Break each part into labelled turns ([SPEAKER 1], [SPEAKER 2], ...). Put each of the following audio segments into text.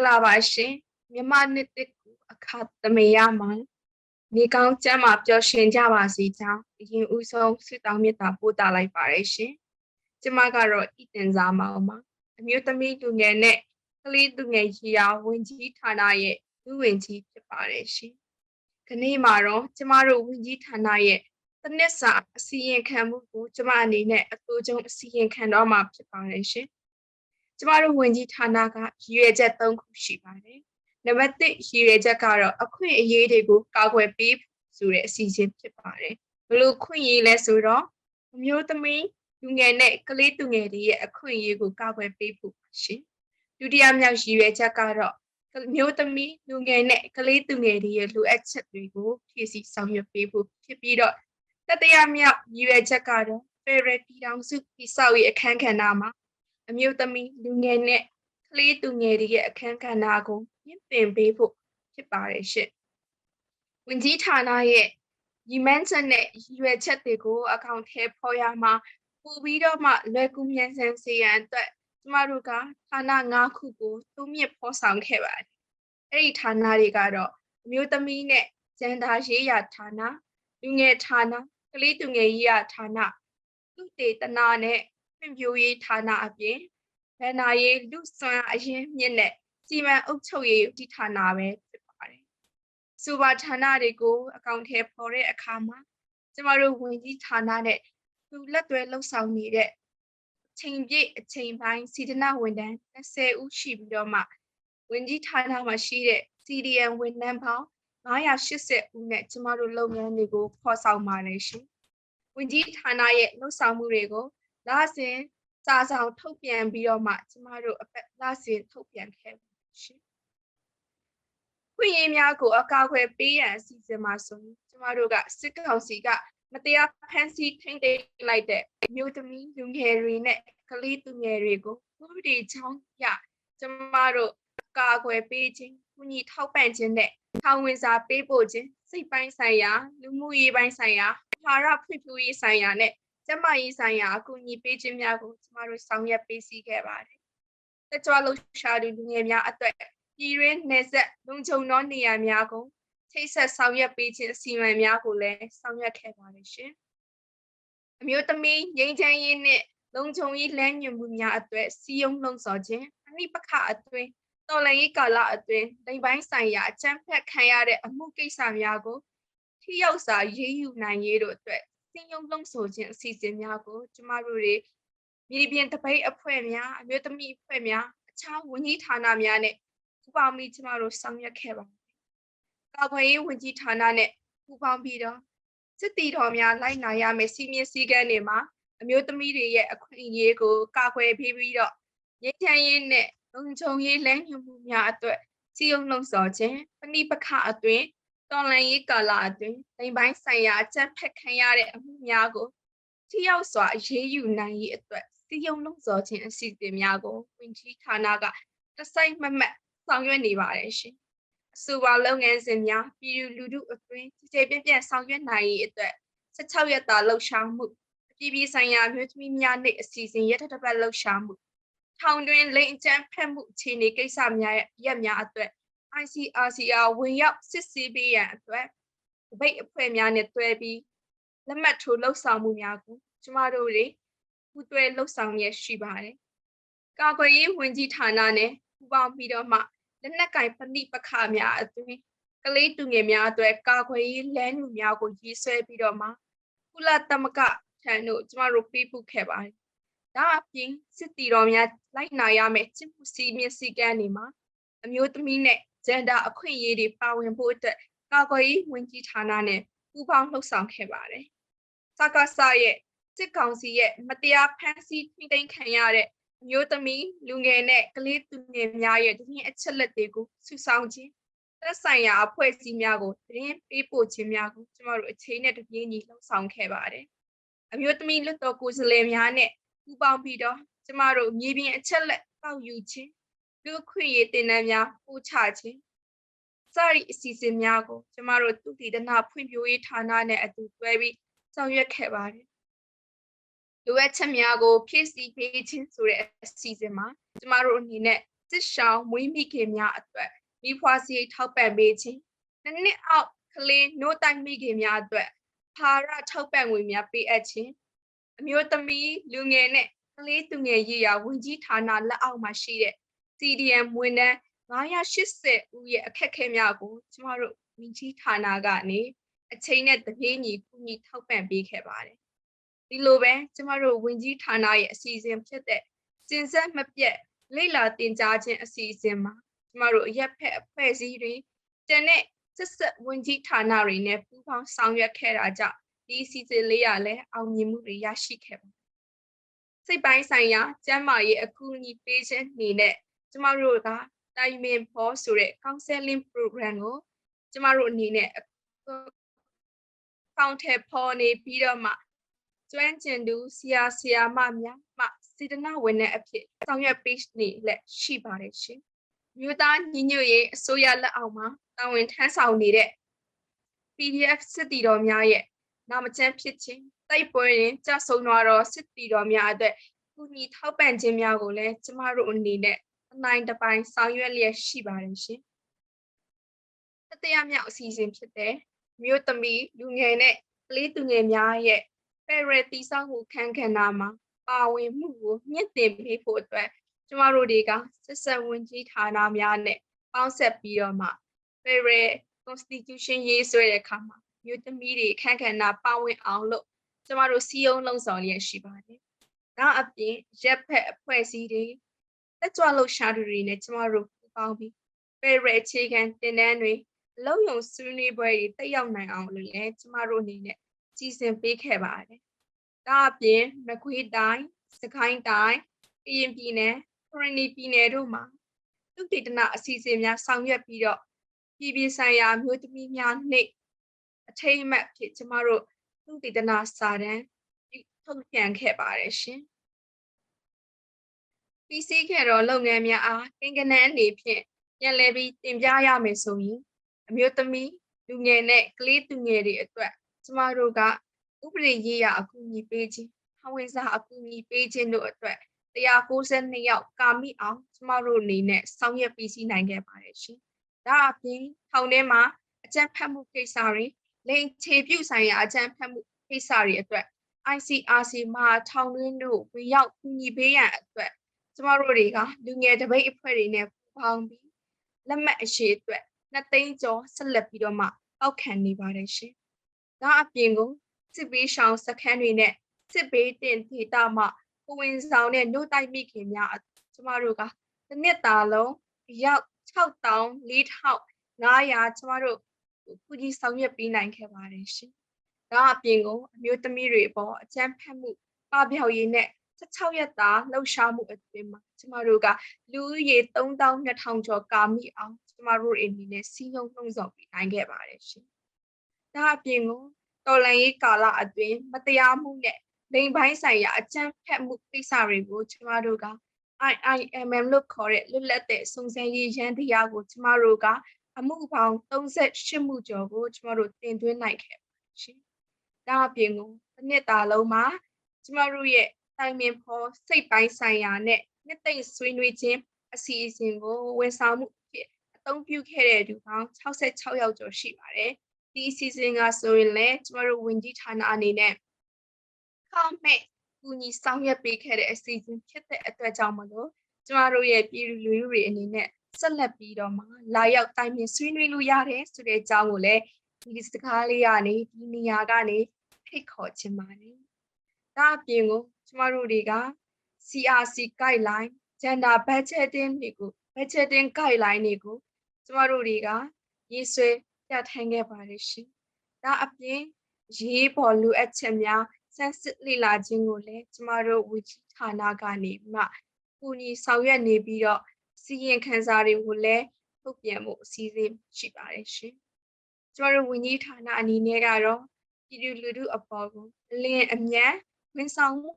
[SPEAKER 1] မင်္ဂလာပါရှင်မြမနှစ်တစ်ကူအခါသမယမှာနေကောင်းကျမ်းမာပျော်ရွှင်ကြပါစေကြောင်းအရင်ဦးဆုံးဆုတောင်းမေတ္တာပို့သလိုက်ပါတယ်ရှင်ကျမကတော့ဤတင်စားမောင်ပါအမျိုးသမီးလူငယ်နဲ့ကလေးလူငယ်ကြီးရာဝင်ကြီးဌာနရဲ့လူဝင်ကြီးဖြစ်ပါတယ်ရှင်ခနေ့မှာတော့ကျမတို့ဝင်ကြီးဌာနရဲ့တစ်နှစ်စာအစီရင်ခံမှုကိုကျမအနေနဲ့အတူဆုံးအစီရင်ခံတော့မှာဖြစ်ပါတယ်ရှင် ကျမတို့ဝင်ကြီးဌာနကရည်ရွယ်ချက်၃ခုရှိပါတယ်။နံပါတ်၁ရည်ရွယ်ချက်ကတော့အခွင့်အရေးတွေကိုကာကွယ်ပေးဆိုတဲ့အစီအစဉ်ဖြစ်ပါတယ်။ဘလို့ခွင့်ရေးလဲဆိုတော့အမျိုးသမီးလူငယ်နဲ့ကလေးသူငယ်တွေရဲ့အခွင့်အရေးကိုကာကွယ်ပေးဖို့ပါရှင်။ဒုတိယမြောက်ရည်ရွယ်ချက်ကတော့မျိုးသမီးလူငယ်နဲ့ကလေးသူငယ်တွေရဲ့လိုအပ်ချက်တွေကိုဖြည့်ဆည်းဆောင်ရွက်ပေးဖို့ဖြစ်ပြီးတော့တတိယမြောက်ရည်ရွယ်ချက်ကတော့ Federal ပြည်ထောင်စုပြည်ဆောက်ရေးအခမ်းကဏ္ဍမှာ အမျိုးသမီးလူငယ်နဲ့ကလေးသူငယ်တွေရဲ့အခန်းကဏ္ဍကိုမြင့်တင်ပေးဖို့ဖြစ်ပါတယ်ရှင့်။ဝင်ကြီးဌာနရဲ့ရည်မှန်းချက်နဲ့ရည်ရွယ်ချက်တွေကိုအကောင့်ထဲပေါ်ရမှာပို့ပြီးတော့မှလွယ်ကူမြန်ဆန်စေရန်အတွက်ကျမတို့ကဌာန၅ခုကိုသုံးမြင့်ဖော်ဆောင်ခဲ့ပါတယ်။အဲ့ဒီဌာနတွေကတော့အမျိုးသမီးနဲ့ကျန်တာရေးရာဌာနလူငယ်ဌာနကလေးသူငယ်ရေးရာဌာနသူတေသနာနဲ့ ဖွံ့ဖြိုးရေးဌာနအပြင်ဗန္နာရေးလူစွမ်းအရင်မြင့်တဲ့စီမံအုပ်ချုပ်ရေးဒီဌာနပဲဖြစ်ပါတယ်။စူပါဌာနတွေကိုအကောင့်ထဲပေါ်တဲ့အခါမှာကျမတို့ဝင်ကြီးဌာနနဲ့သူလက်တွဲလှုပ်ဆောင်နေတဲ့အချိန်ပြည့်အချိန်ပိုင်းစီဒနာဝန်ထမ်း20ဦးရှိပြီးတော့မှဝင်ကြီးဌာနမှာရှိတဲ့ CDN ဝန်ထမ်းပေါင်း980ဦးနဲ့ကျမတို့လုပ်ငန်းတွေကိုဖော်ဆောင်ပါတယ်ရှင်။ဝင်ကြီးဌာနရဲ့လှုပ်ဆောင်မှုတွေကို လစဉ်စာဆောင်ထုတ်ပြန်ပြီးတော့မှကျမတို့အပတ်လစဉ်ထုတ်ပြန်ခဲ့ပါရှင်။ခွင့်ရေးများကိုအကာအကွယ်ပေးရန်အစီအစဉ်မှာဆိုရင်ကျမတို့ကစစ်ကောင်စီကမတရားဖမ်းဆီးထိန်းသိမ်းလိုက်တဲ့မြို့သမီးလူငယ်တွေနဲ့ကလေးသူငယ်တွေကိုဥပဒေချောင်းရကျမတို့ကာကွယ်ပေးခြင်းကုညီထောက်ပံ့ခြင်းနဲ့ထောင်ဝင်စာပေးပို့ခြင်းစိတ်ပိုင်းဆိုင်ရာလူမှုရေးပိုင်းဆိုင်ရာအာဟာရဖွံ့ဖြိုးရေးဆိုင်ရာနဲ့ ကျမရေးဆိုင်ရာအကူအညီပေးခြင်းများကိုကျမတို့ဆောင်ရွက်ပေးစီခဲ့ပါတယ်။တကြွလှရှာသူလူငယ်များအတွက်ပြည်ရင်းနယ်ဆက်လုံခြုံသောနေရာများကိုထိတ်ဆက်ဆောင်ရွက်ပေးခြင်းအစီအမံများကိုလည်းဆောင်ရွက်ခဲ့ပါတယ်ရှင်။အမျိုးသမီးငြိမ်းချမ်းရေးနဲ့လုံခြုံရေးလမ်းညွှန်မှုများအတွက်စီယုံလုံဆော်ခြင်းအနိပခအတွင်းတော်လှန်ရေးကာလအတွင်းလိမ်ပိုင်းဆိုင်ရာအကြမ်းဖက်ခံရတဲ့အမှုကိစ္စများကိုထိရောက်စွာရေးယူနိုင်ရေးတို့အတွက် စင်ယုံလုံးဆိုခြင်းအစီအစဉ်များကိုကျမတို့တွေမြေပြင်တပိတ်အဖွဲ့များအမျိုးသမီးအဖွဲ့များအခြားဝန်ကြီးဌာနများနဲ့ပူးပေါင်းပြီးကျမတို့ဆောင်ရွက်ခဲ့ပါတယ်။ကာကွယ်ရေးဝန်ကြီးဌာနနဲ့ပူးပေါင်းပြီးတော့စစ်တီတော်များလိုက်နာရမယ့်စီမင်းစည်းကမ်းတွေမှာအမျိုးသမီးတွေရဲ့အခွင့်အရေးကိုကာကွယ်ပေးပြီးတော့ငြိမ်းချမ်းရေးနဲ့လုံခြုံရေးလမ်းညွှန်မှုများအတွက်စီယုံလုံဆော်ခြင်းပဏိပခအတွင်း တော်လန်ရေးကာလအတွင်းလိမ်ပိုင်းဆိုင်ရာအကြမ်းဖက်ခံရတဲ့အမှုများကိုထိရောက်စွာအရေးယူနိုင်ရေးအတွက်စီယုံလုံးစောခြင်းအစီအစဉ်များကိုဝင်ကြီးဌာနကတစိုက်မမတ်ဆောင်ရွက်နေပါတယ်ရှင်။အဆိုပါလုပ်ငန်းစဉ်များပြည်သူလူထုအတွင်းကြည်ကြဲပြန့်ပြန့်ဆောင်ရွက်နိုင်ရေးအတွက်16ရက်တာလှုပ်ရှားမှုအပြည်ပြည်ဆိုင်ရာမြို့သမီးများနေ့အစီအစဉ်ရက်တစ်ပတ်လှုပ်ရှားမှုထောင်တွင်လိမ်အကြမ်းဖက်မှုအခြေအနေကိစ္စများရက်များအတွက် ICRCR ဝင်ရောက်စစ်ဆေးပေးရန်အတွက်တပိတ်အဖွဲ့များနဲ့တွဲပြီးလက်မှတ်ထိုးလှုပ်ဆောင်မှုများကိုကျမတို့တွေပူးတွဲလှုပ်ဆောင်ရရှိပါတယ်။ကာကွယ်ရေးဝန်ကြီးဌာနနဲ့ပူးပေါင်းပြီးတော့မှလက်နက်ကင်ပဏိပခများအတွင်းကလေးသူငယ်များအတွက်ကာကွယ်ရေးလမ်းညွှန်များကိုရေးဆွဲပြီးတော့မှကုလသမဂ္ဂထံတို့ကျမတို့ပေးပို့ခဲ့ပါတယ်။ဒါအပြင်စစ်တီတော်များလိုက်နာရမယ့်စစ်မှုစည်းမျက်စိကမ်းတွေမှာအမျိုးသမီးနဲ့ ဂျန်ဒါအခွင့်အရေးတွေပါဝင်ဖို့အတွက်ကာကွယ်ရေးဝန်ကြီးဌာနနဲ့ပူးပေါင်းလှုပ်ဆောင်ခဲ့ပါတယ်။စကားဆရဲ့စစ်ကောင်စီရဲ့မတရားဖမ်းဆီးထိန်းသိမ်းခံရတဲ့မျိုးသမီးလူငယ်နဲ့ကလေးသူငယ်များရဲ့တရင်အချက်လက်တွေကိုစုဆောင်းခြင်းသက်ဆိုင်ရာအဖွဲ့အစည်းများကိုတရင်ပေးပို့ခြင်းများကိုကျမတို့အချိန်နဲ့တပြေးညီလှုပ်ဆောင်ခဲ့ပါတယ်။အမျိုးသမီးလွတ်တော်ကိုယ်စားလှယ်များနဲ့ပူးပေါင်းပြီးတော့ကျမတို့မြေပြင်အချက်လက်ပေါက်ယူခြင်း လူခွင့်ရေးတင်နန်းများပို့ချခြင်းစရီအစီအစဉ်များကိုကျမတို့သူတည်တနာဖွံ့ဖြိုးရေးဌာနနဲ့အတူတွဲပြီးဆောင်ရွက်ခဲ့ပါတယ်လိုအပ်ချက်များကိုဖြည့်ဆည်းပေးခြင်းဆိုတဲ့အစီအစဉ်မှာကျမတို့အနေနဲ့စစ်ရှောင်းမွေးမိခင်များအတွက်မိဖွားစရိတ်ထောက်ပံ့ပေးခြင်းနှစ်နှစ်အောက်ကလေးနို့တိုက်မိခင်များအတွက်ဟာရထောက်ပံ့ငွေများပေးအပ်ခြင်းအမျိုးသမီးလူငယ်နဲ့ကလေးသူငယ်ရေးရာဝန်ကြီးဌာနလက်အောက်မှာရှိတဲ့ CDM ဝန်ထမ်း980ဦးရဲ့အခက်အခဲများကိုကျမတို့ဝန်ကြီးဌာနကနေအချိန်နဲ့တပြေးညီကူညီထောက်ပံ့ပေးခဲ့ပါတယ်ဒီလိုပဲကျမတို့ဝန်ကြီးဌာနရဲ့အစီအစဉ်ဖြစ်တဲ့စင်ဆက်မပြတ်လိလာတင်ကြားခြင်းအစီအစဉ်မှာကျမတို့အရက်ဖက်အဖွဲ့အစည်းတွေတန်တဲ့ဆက်ဆက်ဝန်ကြီးဌာနတွေနဲ့ပူးပေါင်းဆောင်ရွက်ခဲ့တာကြောင့်ဒီအစီအစဉ်လေးရလည်းအောင်မြင်မှုတွေရရှိခဲ့ပါတယ်စိတ်ပိုင်းဆိုင်ရာကျန်းမာရေးအကူအညီပေးခြင်းနေနဲ့ ကျမတို့ကတိုင်ပင်ဖို့ဆိုတဲ့ counseling program ကိုကျမတို့အနေနဲ့ဖောင်ထက်ဖော်နေပြီးတော့မှကျွမ်းကျင်သူဆရာဆရာမများမှစေတနာဝန်ထမ်းအဖြစ်ဆောင်ရွက်ပေးနေလက်ရှိပါတယ်ရှင်မြို့သားညီညွတ်ရေးအစိုးရလက်အောက်မှာတာဝန်ထမ်းဆောင်နေတဲ့ PDF စစ်တီတော်များရဲ့နာမကျန်းဖြစ်ခြင်းတိုက်ပွဲတွင်ကြဆုံသွားသောစစ်တီတော်များအတွက်ကူညီထောက်ပံ့ခြင်းများကိုလည်းကျမတို့အနေနဲ့ အနိုင်တစ်ပိုင်းဆောင်ရွက်လျက်ရှိပါတယ်ရှင်။တတိယမြောက်အစီအစဉ်ဖြစ်တဲ့မြို့သမီးလူငယ်နဲ့ကလေးသူငယ်များရဲ့ဖယ်ရယ်တီဆောင်မှုခန်းခန္ဓာမှာပါဝင်မှုကိုမြင့်တင်ပေးဖို့အတွက်ကျမတို့တွေကစစ်ဆက်ဝင်ကြီးဌာနများနဲ့ပေါင်းဆက်ပြီးတော့မှ Federal Constitution ရေးဆွဲတဲ့အခါမှာမြို့သမီးတွေခန့်ခန္ဓာပါဝင်အောင်လို့ကျမတို့စီယုံလုံးဆောင်လျက်ရှိပါတယ်။ဒါအပြင်ရက်ဖက်အဖွဲ့အစည်းတွေ တက်ကြွလှုပ်ရှားသူတွေနဲ့ကျမတို့ပူးပေါင်းပြီး Federal အခြေခံတင်နန်းတွေလုံယုံဆွေးနွေးပွဲတွေတက်ရောက်နိုင်အောင်လို့လည်းကျမတို့အနေနဲ့ကြီးစင်ပေးခဲ့ပါတယ်။ဒါအပြင်မကွေးတိုင်းစကိုင်းတိုင်းကရင်ပြည်နယ်ခရနီပြည်နယ်တို့မှာသုတေသနအစီအစဉ်များဆောင်ရွက်ပြီးတော့ပြည်ပြည်ဆိုင်ရာမျိုးသမီးများနေ့အထိမ်းအမှတ်ဖြစ်ကျမတို့သုတေသနစာတမ်းထုတ်ပြန်ခဲ့ပါတယ်ရှင်။ ပြီးစီးခဲ့တော့လုပ်ငန်းများအားကင်ကနန်းအနေဖြင့်ပြန်လည်ပြီးတင်ပြရမယ်ဆိုရင်အမျိုးသမီးလူငယ်နဲ့ကလေးသူငယ်တွေအတွက်ကျမတို့ကဥပဒေရေးရာအကူအညီပေးခြင်းဟဝင်စာအကူအညီပေးခြင်းတို့အတွက်192ယောက်ကာမိအောင်ကျမတို့အနေနဲ့ဆောင်ရွက်ပြီးစီးနိုင်ခဲ့ပါတယ်ရှင်။ဒါအပြင်ထောင်ထဲမှာအကြမ်းဖက်မှုကိစ္စတွေလိင်ခြေပြုဆိုင်ရာအကြမ်းဖက်မှုကိစ္စတွေအတွက် ICRC မှာထောင်တွင်းတို့ဝင်ရောက်ကူညီပေးရန်အတွက် ကျမတို့တွေကလူငယ်တပိတ်အဖွဲ့တွေနဲ့ပေါင်းပြီးလက်မှတ်အရှိအတွက်နှစ်သိန်းကျော်ဆက်လက်ပြီးတော့မှအောက်ခံနေပါတယ်ရှင်။ဒါအပြင်ကိုစစ်ပေးရှောင်စခန်းတွေနဲ့စစ်ပေးတင်ဒေတာမှကိုဝင်ဆောင်တဲ့နှုတ်တိုက်မိခင်များကျမတို့ကတစ်နှစ်တာလုံးရောက်6000 4500ကျမတို့ကုကြီးဆောင်ရွက်ပေးနိုင်ခဲ့ပါတယ်ရှင်။ဒါအပြင်ကိုအမျိုးသမီးတွေအပေါ်အကြမ်းဖက်မှုပပျောက်ရေးနဲ့ 16ရက်တာလှုပ်ရှားမှုအတွင်းမှာကျမတို့ကလူဦးရေ3200ကျော်ကာမိအောင်ကျမတို့အနေနဲ့စီးရုံးနှုံးဆော်ပေးနိုင်ခဲ့ပါတယ်ရှင်။ဒါအပြင်ကိုတော်လန်ရေးကာလအတွင်းမတရားမှုနဲ့လိင်ပိုင်းဆိုင်ရာအကြမ်းဖက်မှုကိစ္စတွေကိုကျမတို့က IIMM လို့ခေါ်တဲ့လွတ်လပ်တဲ့စုံစမ်းရေးရန်တရားကိုကျမတို့ကအမှုပေါင်း38မှုကျော်ကိုကျမတို့တင်သွင်းနိုင်ခဲ့ပါတယ်ရှင်။ဒါအပြင်ကိုတစ်နှစ်တာလုံးမှာကျမတို့ရဲ့ တိုင်ပင်ဖော်စိတ်ပိုင်းဆိုင်ရာနဲ့နှစ်သိမ့်ဆွေးနွေးခြင်းအစီအစဉ်ကိုဝန်ဆောင်မှုဖြစ်အသုံးပြုခဲ့တဲ့သူပေါင်း66ယောက်ကျော်ရှိပါတယ်။ဒီအစီအစဉ်ကဆိုရင်လည်းကျမတို့ဝင်ကြီးဌာနအနေနဲ့ခေါမဲ့ကူညီဆောင်ရွက်ပေးခဲ့တဲ့အစီအစဉ်ဖြစ်တဲ့အတွက်ကြောင့်မလို့ကျမတို့ရဲ့ပြည်သူလူထုတွေအနေနဲ့ဆက်လက်ပြီးတော့မှလာရောက်တိုင်ပင်ဆွေးနွေးလို့ရတယ်ဆိုတဲ့အကြောင်းကိုလည်းဒီစကားလေးကနေဒီနေရာကနေဖိတ်ခေါ်ချင်ပါတယ်။ဒါအပြင်ကို ကျမတို့တွေက CRC guideline gender budgeting တွေကို budgeting guideline တွေကိုကျမတို့တွေကရေးဆွဲပြဋ္ဌာန်းခဲ့ပါတယ်ရှင်။ဒါအပြင်ရေးပေါ်လိုအပ်ချက်များစမ်းစစ်လေ့လာခြင်းကိုလည်းကျမတို့ဝီချဌာနကနေမှကူညီဆောင်ရွက်နေပြီးတော့စီရင်ခံစာတွေကိုလည်းထုတ်ပြန်မှုအစည်းအဝေးရှိပါတယ်ရှင်။ကျမတို့ဝန်ကြီးဌာနအနေနဲ့ကတော့ပြည်သူလူထုအပေါ်ကိုအလင်းအမြန်ဝန်ဆောင်မှု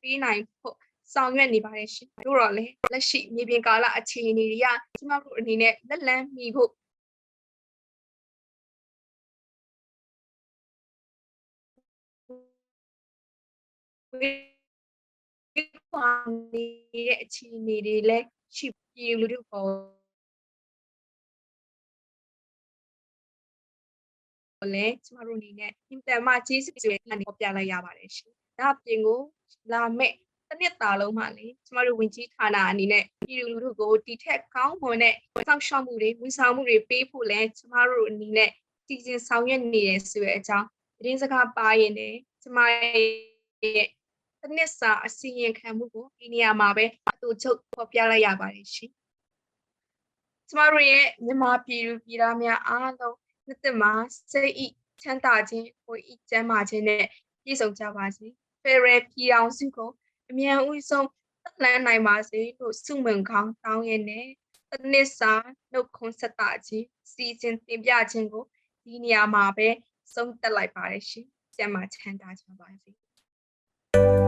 [SPEAKER 1] ပေးနိုင်ဖို့ဆောင်ရွက်နေပါတယ်ရှင်။တို့တော့လေလက်ရှိမြေပြင်ကာလအခြေအနေတွေကကျမတို့အနေနဲ့လက်လန်းမီဖို့ခွာနေတဲ့အခြေအနေတွေလည်းရှိပြည်သူလူထုပေါ်လည်းကျမတို့အနေနဲ့အင်တာမကြီးစစ်တွေကနေပေါ်ပြလိုက်ရပါတယ်ရှင်။ဒါအပြင်ကို လာမဲ့တစ်နှစ်တာလုံးမှလေကျမတို့ဝင်ကြီးဌာနအနေနဲ့ပြည်သူလူထုကိုတီထက်ကောင်းမွန်တဲ့စောင့်ရှောက်မှုတွေဝန်ဆောင်မှုတွေပေးဖို့လည်းကျမတို့အနေနဲ့တည်စဉ်ဆောင်ရွက်နေတယ်ဆိုတဲ့အကြောင်းသတင်းစကားပါရင်လည်းကျမရဲ့တစ်နှစ်စာအစီရင်ခံမှုကိုဒီနေရာမှာပဲအတူချုပ်ဖော်ပြလိုက်ရပါတယ်ရှင်။ကျမတို့ရဲ့မြန်မာပြည်သူပြည်သားများအားလုံးနှစ်သက်မှာစိတ်ဤချမ်းသာခြင်းကိုဤကျမ်းမာခြင်းနဲ့ပြည့်စုံကြပါစေ။ ဖေရယ်ပြည်အောင်စုကိုအမြန်ဦးဆုံးသက်လန်းနိုင်ပါစေလို့ဆုမွန်ကောင်းတောင်းရတဲ့တစ်နှစ်စာနှုတ်ခွန်းဆက်တာခြင်းစီစဉ်တင်ပြခြင်းကိုဒီနေရာမှာပဲဆုံးသက်လိုက်ပါတယ်ရှင်။ကျမ်းမာချမ်းသာကြပါစေ။